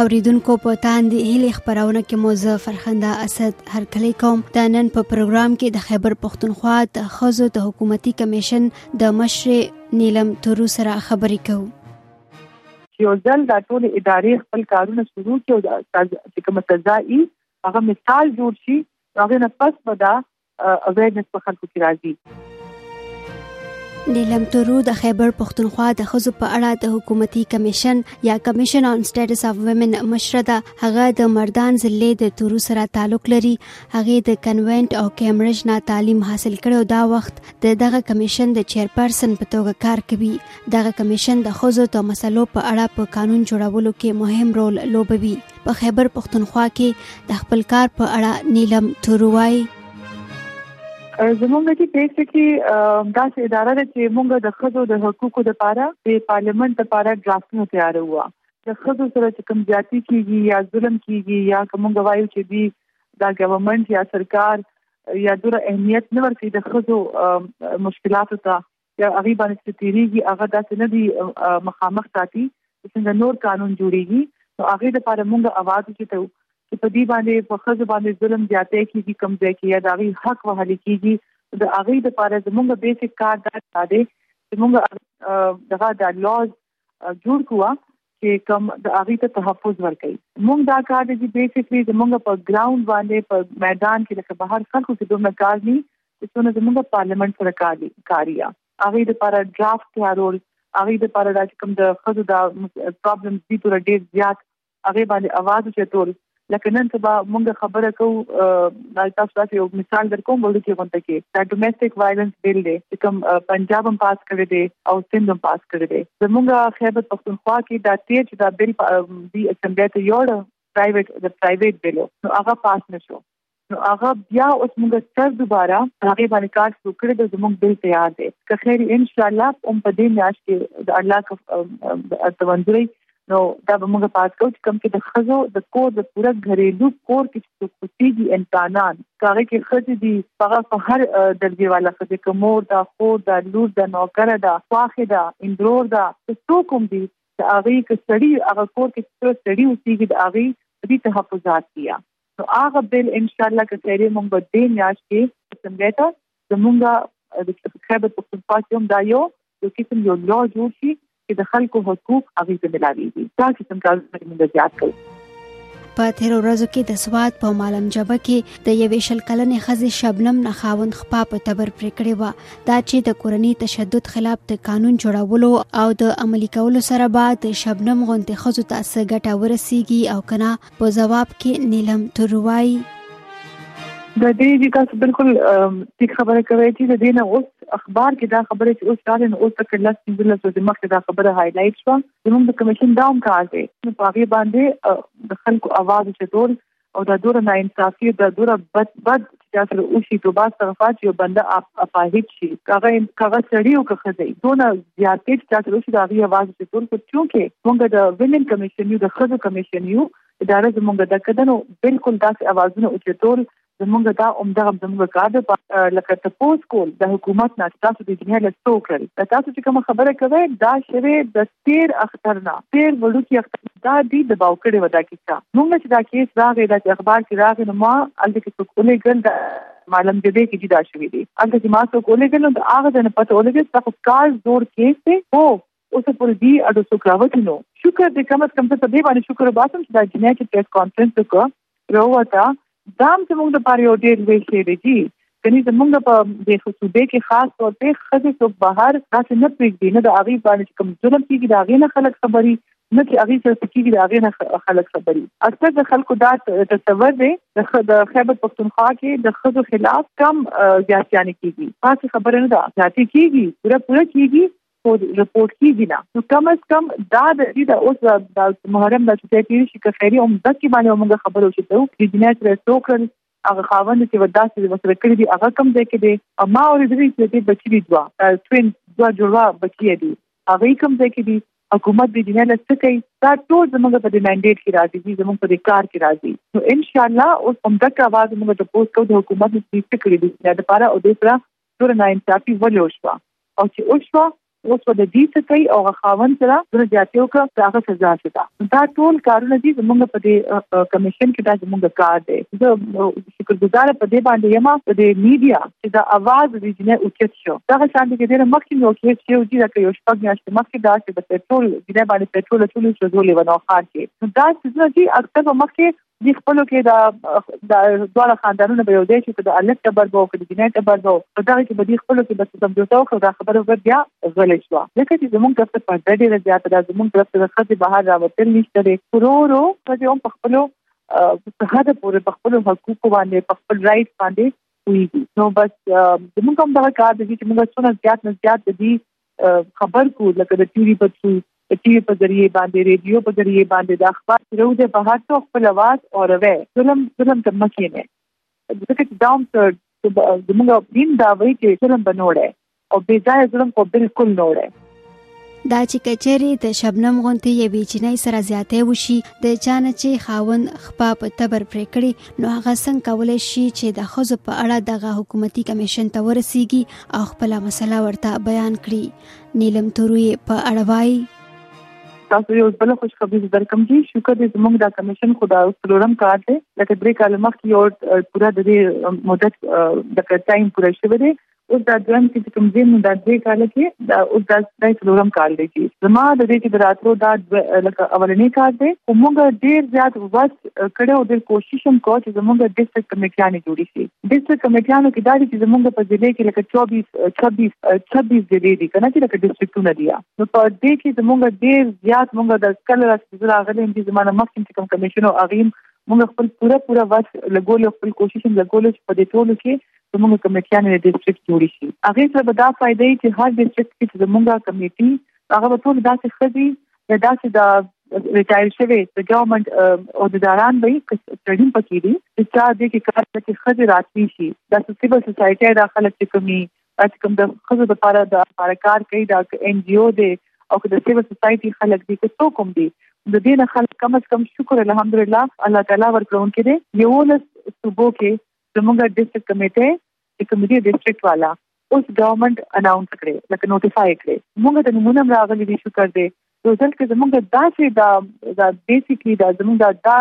اوریدونکو په تاندې هلي خبرونه کې مو زه فرخنده اسد هر کلی کوم د نن په پروګرام کې د خیبر پښتونخوا د خزو د حکومتي کمیشن د مشر نیلم تورو سره خبرې کوو یو ځل دا ټول ادارې خپل کارونه شروع کړي او چې کوم سزا یې هغه مثال جوړ شي هغه نه پس به دا اویرنس په خلکو کې راځي نیلم تورو د خیبر پښتونخوا د خزو په اړه د حکومتي کمیشن یا کمیشن آن سټیټس اف ویمن مشره ده هغه د مردان ضلع د تورو سره تعلق لري هغه د کنوینټ او کیمبرج نه تعلیم حاصل کړو دا وخت د دغه کمیشن د چیرپرسن په توګه کار کوي دغه کمیشن د خزو د مسلو په اړه په قانون جوړولو کې مهم رول لوبوي په خیبر پښتونخوا کې د خپل کار په اړه نیلم توروای زمونږ چې پېښه کې داسې اداره ده چې مونږ د خزو د حقوقو لپاره د پارلیمنت لپاره ډرافتونه تیار وو د خزو سره چې کوم زیاتی کیږي یا ظلم کیږي یا کوم غوايي چې دی دا ګورنمنت یا سرکار یا دغه اهمیت نه ورکړي د خزو مشکلاتو ته یا هغه باندې چې تیریږي هغه داسې نه دی مخامخ ساتي چې څنګه نور قانون جوړیږي نو هغه د لپاره موږ اواز چتو چې په دې باندې په خځه باندې ظلم زیاتې کیږي کم ځای کې یا د هغه حق وهل کیږي د هغه د لپاره زموږ بیسیک کار دا دی چې موږ دغه د لوز جوړ کوا چې کوم د هغه ته تحفظ ورکړي موږ دا کار دی چې بیسیکلی زمونږ په ګراوند باندې په میدان کې لکه بهر خلکو کې دومره کار نه چې څونه زمونږ پارلیمنت سره کاری کاریا هغه د لپاره ډرافټ تیارول هغه د لپاره د کوم د خزو د پرابلم دي تر ډیر زیات هغه باندې اواز چتول لکه نن سبا مونږ خبره کوو دا تاسو ته یو مثال درکوم ولکه غونډه کې دا ډومېسټک وایلنس بیل دی چې کوم پنجاب هم پاس کړی دی او سند هم پاس کړی دی زمونږ خیبر پښتونخوا کې دا تیر چې دا بیل دی اسمبلی ته یوړ پرایویټ د پرایویټ بیل نو هغه پاس نشو نو هغه بیا اوس موږ سر دوباره هغه باندې کار شروع کړی د زموږ بل تیار دی که خیر ان شاء الله هم په دې میاشت کې د الله کا توندري نو دا به موږ پات کوو چې کوم کې د خزو د کور د پوره غریلو کور کې چې کوتي دي انسانان هغه کې خزې دي هغه په هر درجه والا خزې کومور دا خور دا لور دا نوکر دا خواخه دا اندرور دا څو کوم دي هغه کې سړی هغه کور کې څو سړی اوسېږي د هغه دې تحفظات دي نو هغه بل ان شاء الله که چیرې موږ به دې میاشت کې اسمبلی ته زمونږ د خیبر پښتونخوا کې هم دا یو یو قسم یو لا جوړ شي چې د خلکو حقوق هغه ته ملاويږي دا قسم کارونه موږ زیات کړو په تیر ورځو کې د سواد په مالم جبه کې د یوې شل کلنې خزې شبنم نه خاوند خپا په تبر پرې کړې و دا چې د کورنۍ تشدد خلاف د قانون جوړولو او د عملی کولو سره به د شبنم غونډې خزو ته څه ګټه ورسیږي او کنه په جواب کې نیلم تور وایي د دې چې تاسو بالکل ټیک خبره کوي چې د دې نه اوس اخبار کې دا خبره چې اوس راغله اوس د کله چې د لاسو د مخ دا خبره هایلایټ شو زموږ د کمیشن دا هم کار دی نو په هغه باندې د خلکو आवाज چې ټول او دا دور نه انصافي دا دور بد بد چې دا سره اوسي تو با استغفار چې بنده اپاهیت شي هغه هغه سړی او که خزي دونه زیاتې چې تاسو اوسي دا غي आवाज چې ټول کو چونکه موږ د ویمن کمیشن یو د خزو کمیشن یو اداره زموږ د کدنو بالکل داسې आवाजونه او چې ټول زمونږ دا عمده زمونږ کار د لکه تپوس کول د حکومت نه تاسو د دنیا له څو کړل تاسو چې کوم خبره کوي دا شوه د تیر اختر نه تیر وړوکی اختر دا دی د باو کړي ودا کیسه مونږ چې دا کیس راغی دا چې اخبار کې راغی نو ما الته کې څوک ولېګل دا معلوم دې کې جدا شوې دي الته چې ما څوک ولېګل نو هغه د نه پته ولګي تاسو کار زور کیس دی هو اوس پر دې اډو څوک راوتی نو شکر دې کم از کم ته دې باندې شکر وباسم چې دا جنې چې پریس کانفرنس وکړه روته دا هم زموږ لپاره یو ډیر لوی شی دی جی کني زمونږ په دې صوبې کې خاص طور په خځې څوک بهر تاسو نه پریږدي نه د هغه باندې کوم ظلم کیږي دا غي نه خلک خبري نه چې هغه سره کیږي دا غي نه خلک خبري اکثر د خلکو دا تصور دی د خیبر پښتونخوا کې د خځو خلاف کم زیاتیان کیږي خاص خبره نه ده زیاتې کیږي پوره پوره کیږي خو رپورټ کیږي نه نو کم از کم دا د دې د اوس د محرم د چټي تیر شي که خیري هم د کې باندې موږ خبرو شو ته د جنایت سره څوکړل هغه خاوند چې وداسې د وسره کړی دی هغه کم ځای کې دی ما اورېدلی چې دې بچی دی دوا توین دوا جوړوا بچی دی هغه کم ځای کې دی حکومت دې جنایت له څه کوي دا ټول زموږ په دې منډیټ کې راځي چې زموږ په دې کار کې راځي نو ان شاء الله اوس هم دغه आवाज موږ ته پوسټ کوو د حکومت دې څه کړی دی دا لپاره او دې سره دوره ناانصافي ولې وشوه او چې وشوه اوس به د دې څه کوي او غخاون سره د جاتیو کا داغه سزا څه ده دا ټول کارونه دي زمونږ په دې کمیشن کې دا زمونږ کار دی زه شکر گزار په دې باندې یم په دې میډیا چې دا आवाज دې جنې اوچت شو دا شان دې ډېر مخکې یو کې چې یو دي دا یو شپږ میاشت مخکې دا چې د پټرول دې باندې پټرول ټول شوزولې ونه خار کې دا څه دي اکثر مخکې دي خپلو کې دا د دواړه خاندانونه به یو ځای شي چې د الف ټبر به او د جنۍ ټبر به په دغه کې به دي خپلو کې بس سمجوته وکړو دا خبره به بیا غلې شو ځکه چې زموږ طرف ته پرده ډېره زیاته ده زموږ طرف ته د ښځې بهر راوتل نشته دی ورو ورو ښځې هم په خپلو په حد پورې په خپلو حقوقو باندې په خپل رایټ باندې ویږي نو بس زموږ هم دغه کار دی چې موږ څونه زیات نه زیات دي خبر کو لکه د ټي وي په څو د ټي وي په ذریعه باندې ریډیو په ذریعه باندې د اخبار ورو دي په هر څو خپل आवाज او روي ظلم ظلم ته مخې نه ځکه چې داوم څه زموږ دین دا وایي چې ظلم بنوړي او بې ځای ظلم خو بالکل نه وړي دا چې کچری د شبنم غونتی یوې چینای سره زیاتې وشي د چانه چې خاون خپا په تبر پرې کړي نو هغه څنګه کولای شي چې د خزو په اړه دغه حکومتي کمیشن ته ورسیږي او خپل مسله ورته بیان کړي نیلم توروی په اړه وایي تاسو یو بل خوشخبری درکم چې شکر دې زموږ دا کمیشن خدا څلورم کار دی لکه درې کال مخکې یو پورا د دې مدت د ټایم پوره شوی دی اوس دا دویم چې کوم ځای مونږ د دې کال کې دا اوس دا د څلورم کال دی چې زما د دې چې دراتلو دا لکه اولنې کار دی خو مونږ ډیر زیات وخت کړو او ډیر کوشش هم کوو چې زمونږ د ډیسټریکټ کمیټیانې جوړې شي ډیسټریکټ کمیټیانو کې دا دي چې زمونږ په ضلع کې لکه 24 26 26 ضلع دي کنه چې لکه ډیسټریکټونه دي نو په دې کې زمونږ ډیر زیات مونږ د کله راځي راغلي چې زمونږ مخکې چې کوم کمیشن او اغیم مونږ خپل پوره پوره وخت لګول خپل کوشش هم لګول چې په دې ټولو کې زموږ کمیټیانې د ډیسټریکټ جوړې شي هغه سره به دا فائدې چې هر ډیسټریکټ کې زموږ کمیټي هغه به ټول داسې خدي د داسې د ریټایر شوی د ګورنمنت او د داران به ټریننګ پکې دي چې چا دې کې کار کې خدي راتلی شي د سیول سوسایټي دا خلک چې کومي چې کوم د خزو لپاره د لپاره کار کوي دا ان جی او دی او که د سیول سوسایټي خلک دي که څوک هم دي د دې نه خلک کم از کم شکر الحمدلله الله تعالی ورکړون کړي یو لس صوبو کې زموږ ډیسټریکټ کمیټه چې کوم دي ډیسټریکټ والا اوس ګورنمنت اناونس کړي لکه نوټیفای کړي موږ د نمونه راغلي دي شکر دې روزل کې زموږ داسې دا دا بیسیکلی دا زموږ دا دا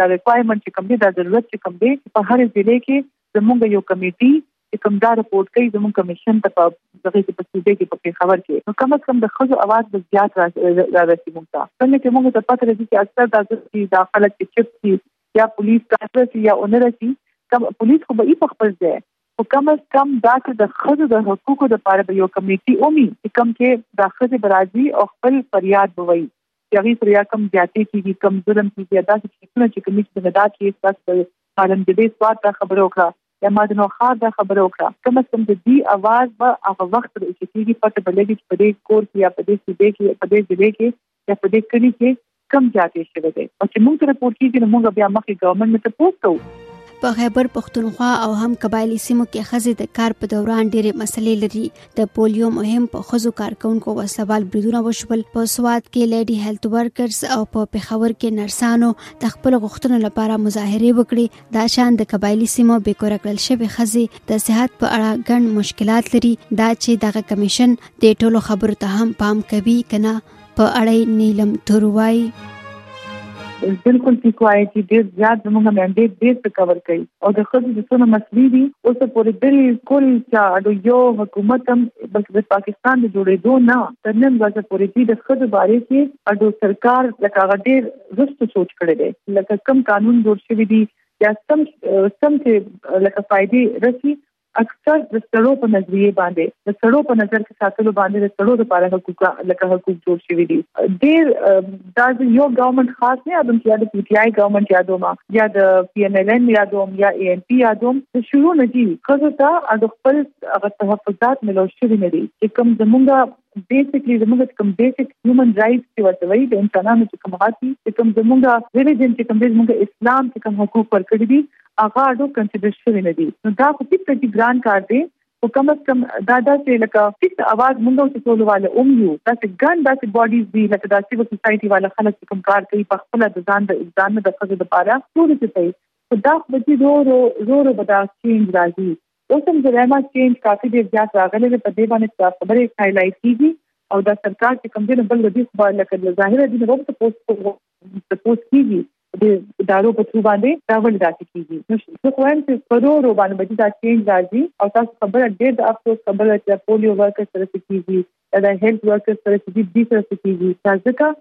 دا ریکوایرمنټ چې کوم دي دا ضرورت چې کوم دي په هر ضلع کې زموږ یو کمیټي چې کوم دا رپورټ کوي زموږ کمیشن ته په دغه کې په سوزه کې په خبر کې نو کم از کم د خځو اواز به زیات را رسي موږ ته څنګه چې موږ ته پته لري چې اکثر دا چې دا خلک چې چپ دي یا پولیس تاسو ته یا اونر کی کوم پولیس خو به یې په خپل ځای او کم از کم دا چې د خځو د حقوقو لپاره به یو کمیټي اومي چې کم کې دا خځې برازي او خپل فریاد بوي چې هغه سره یا کم زیاتې کیږي کم ظلم کیږي دا چې څنګه چې کمیټي د مدا کې تاسو په پالن د دې سواد دا خبره وکړه یا ما د نو خار دا خبره وکړه کوم څه د دې اواز به هغه وخت چې کیږي پته بلګي چې په دې کور کې یا په دې سیده کې په دې ځای کې یا په دې کلی کې کم زیاتې شوې دي او چې موږ سره پور کېږي نو موږ بیا مخې ګورنمنټ نه ته پوس کوو په خیبر پښتونخوا او هم قبایلی سیمو کې خزې د کار په دوران ډېرې مسلې لري د پولیو مهم په خزو کارکونکو وسلوال بریدونه وشول په سواد کې لیډي هیلث ورکرز او په پېښور کې نرسانو د خپل غوښتنو لپاره مظاهره وکړي دا شان د قبایلی سیمو بې کوره کړل شوې ښځې د صحت په اړه ګڼ مشکلات لري دا چې دغه کمیشن د ټولو خبرو ته هم پام کوي کنه په اړه نیلم توروای بالکل ټیک وایي چې ډیر زیات زموږ مېندې ډیر څه کور کوي او د خځو د څونو مسلې دي اوس پورې بالکل چې اډو یو حکومت هم بلکې د پاکستان د جوړېدو نه تر نن ورځې پورې د خځو باره کې اډو سرکار لکه غډیر رست سوچ کړی دی لکه کم قانون جوړ شوی دی یا سم سم چې لکه فائدې رسی اکثر د سړو په نظریه باندې د سړو په نظر کې ساتلو باندې د سړو لپاره حقوق لکه حقوق جوړ شوی دي ډیر دا یو ګورنمنت خاص نه ادم چې د پی ټی آی ګورنمنت یادو ما یا د پی ایم ایل ان یادو یا ای ان پی یادو د شروع نه دي خزه ته د خپل هغه تحفظات ملو شوی نه دي چې کوم زمونږه بیسیکلی زموږ کوم بیسیک هیومن رائټس چې ورته وایي د انسانانو چې کوم حق دي چې کوم زموږ ریلیجن چې کوم زموږ اسلام چې کوم حقوق ورکړي دي هغه اډو کنسیډر شوی نه دي نو دا خو هیڅ کې ګران کار دی او کم از کم دا دا چې لکه هیڅ आवाज مونږ ته ټول والے اوم یو دا چې ګان دا چې باډیز دی لکه دا چې سوسایټي والا خلک کوم کار کوي په خپل د ځان د ځان د خزه د پاره ټول څه کوي خدا خو دې زور زور به دا چینج راځي اوس هم زلایما چینج کافي ډیر زیات راغلی دی په دې باندې چې خبرې هایلایټ کیږي او دا سرکار چې کوم دین بل ردی خو لکه د ظاهره دین وخت پوسټ کوو د پوسټ کیږي د ادارو په څو باندې دا ول داسې کیږي نو څه وایم چې پرو رو باندې به دا چینج راځي او تاسو خبره ډېر د افسوس خبره چې پولیو ورکر سره کیږي دا هیلث ورکر سره کیږي د سره کیږي ځکه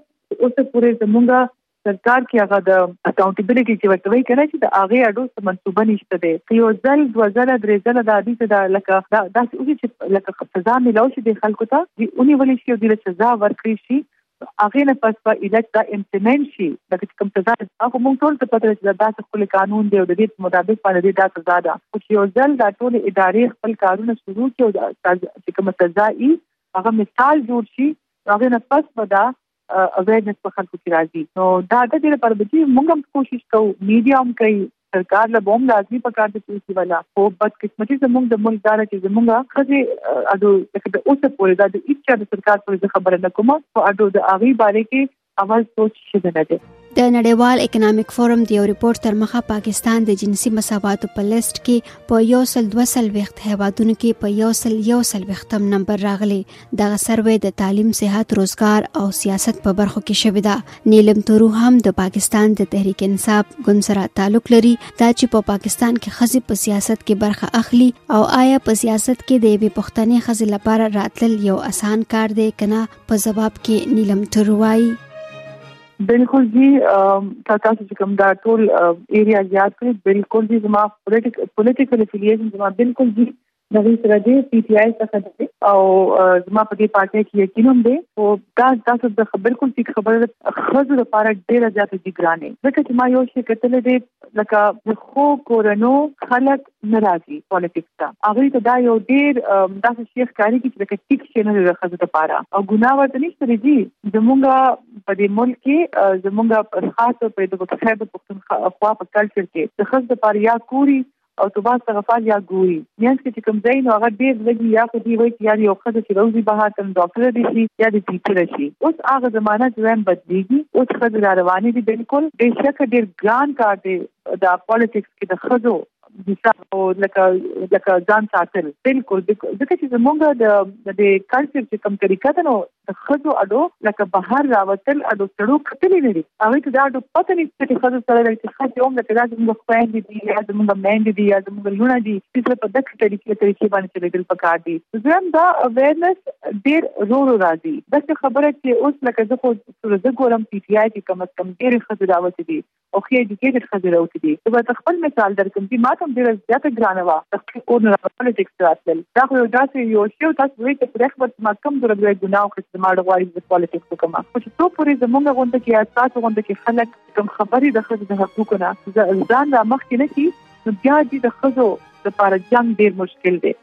اوس پورې زمونږه سرکار کې هغه د اکاونټیبلټي چې ورته وایي کنه چې د هغه اډو څه منسوبه نشته دی خو یو ځل دوه ځل درې ځل د عادي څه د لکه دا داسې اوږي چې لکه سزا ملاو شي د خلکو ته دی اونې ولې شي او د سزا ورکړي شي هغه نه پس په الټ دا امپلیمنټ شي دا چې کوم سزا هغه موږ ټول ته پته چې دا څه خپل قانون دی او د دې مطابق باندې دا سزا ده خو یو ځل دا ټول ادارې خپل کارونه شروع کړي او چې کوم سزا یې هغه مثال جوړ شي هغه نه پس به دا اویرنس په خلکو کې راځي نو دا د دې لپاره چې موږ هم کوشش کوو میډیا هم کوي سرکار له بوم لازمي په کار دي چې ولا خو بد قسمتي زموږ د ملک دار چې زموږه خځه اډو د اوسه پورې دا د هیڅ د سرکار پر خبره نه کومه او اډو د اغي باره کې اول سوچ شوی نه دی د نړیوال اکونومیک فورم د یو رپورت تر مخه پاکستان د جنسي مساواتو په لیست کې په یو سل دوه سل وخت هیوادونو کې په یو سل یو سل وختم نمبر راغلی دغه سروې د تعلیم صحت روزګار او سیاست په برخو کې شوې ده نیلم تورو هم د پاکستان د تحریک انصاف ګوند سره تعلق لري دا چې په پا پاکستان کې خزي په سیاست کې برخه اخلي او آیا په سیاست کې د یوې پښتنې خزي لپاره راتلل یو اسان کار دی کنه په جواب کې نیلم تورو وایي بالکل جی تاسو چې کوم دا ټول ایریا یاد کړئ بالکل جی زما پولیټیکل افیلیشن زما بالکل جی نوی سره دی پی ټی آی څخه دی او زما په دې پارټي کې یقین هم دی او دا تاسو د بالکل ټیک خبره خزو لپاره ډیره زیاته دي ګرانه ځکه چې ما یو شي کتل دی لکه خو کورنو خلک ناراضي پالیټکس ته هغه ته دا یو ډیر داسې شیخ کاری کې چې لکه ټیک شي نه د خزو لپاره او ګناه ورته نشته دی زمونږه په دې ملک کې زمونږه خاصه په دغه خیبر پښتونخوا په کلچر کې د خزو لپاره یا کوری او توباس ته غفار یا ګوري مینس کې چې کوم ځای نو هغه ډیر لګي یا خو دی وایي چې یار یو خزه چې روزي بهر تم ډاکټر دی شي یا د ټیچر شي اوس هغه زمانہ چې ویم بدلیږي اوس خزه را روانې دي بالکل بهشکه ډیر ګران کار دی دا پالیټکس کې د خزو او لکه لکه ځان ساتل بالکل ځکه چې زمونږ د د کلچر چې کوم طریقه ده نو د خزو اډو لکه بهر راوتل اډو سړو کتلې لري هغه ته دا اډو پته نشته چې خزو سره لري چې خزو هم لکه دا زموږ خويندې دي یا زموږ میندې دي یا زموږ لونه دي چې په دغه طریقې طریقې باندې چلیدل پکار دي زم دا اویرنس ډیر رو رو راځي دا خبره چې اوس لکه زه خو سورزه ګورم پی ټی آی کې کم از کم ډیر خزو راوته دي او ښې ایجوکیټډ ښځې راوتې دي زه به د خپل مثال درکړم چې ماته هم ډېره زیاته ګرانه وه د خپل کور نه په پالیټکس کې راتلل دا خو یو داسې یو شی او تاسو وایي چې خدای خبر چې ما کوم ډول لوی ګناه وکړه چې زما غواړي چې پالیټکس وکړم خو چې څو پورې زمونږ غونډه کې یا تاسو غونډه کې خلک کوم خبرې د ښځو د حقوقو نه ځان را مخکې نه کړي نو بیا دې د ښځو لپاره جنګ ډېر مشکل دی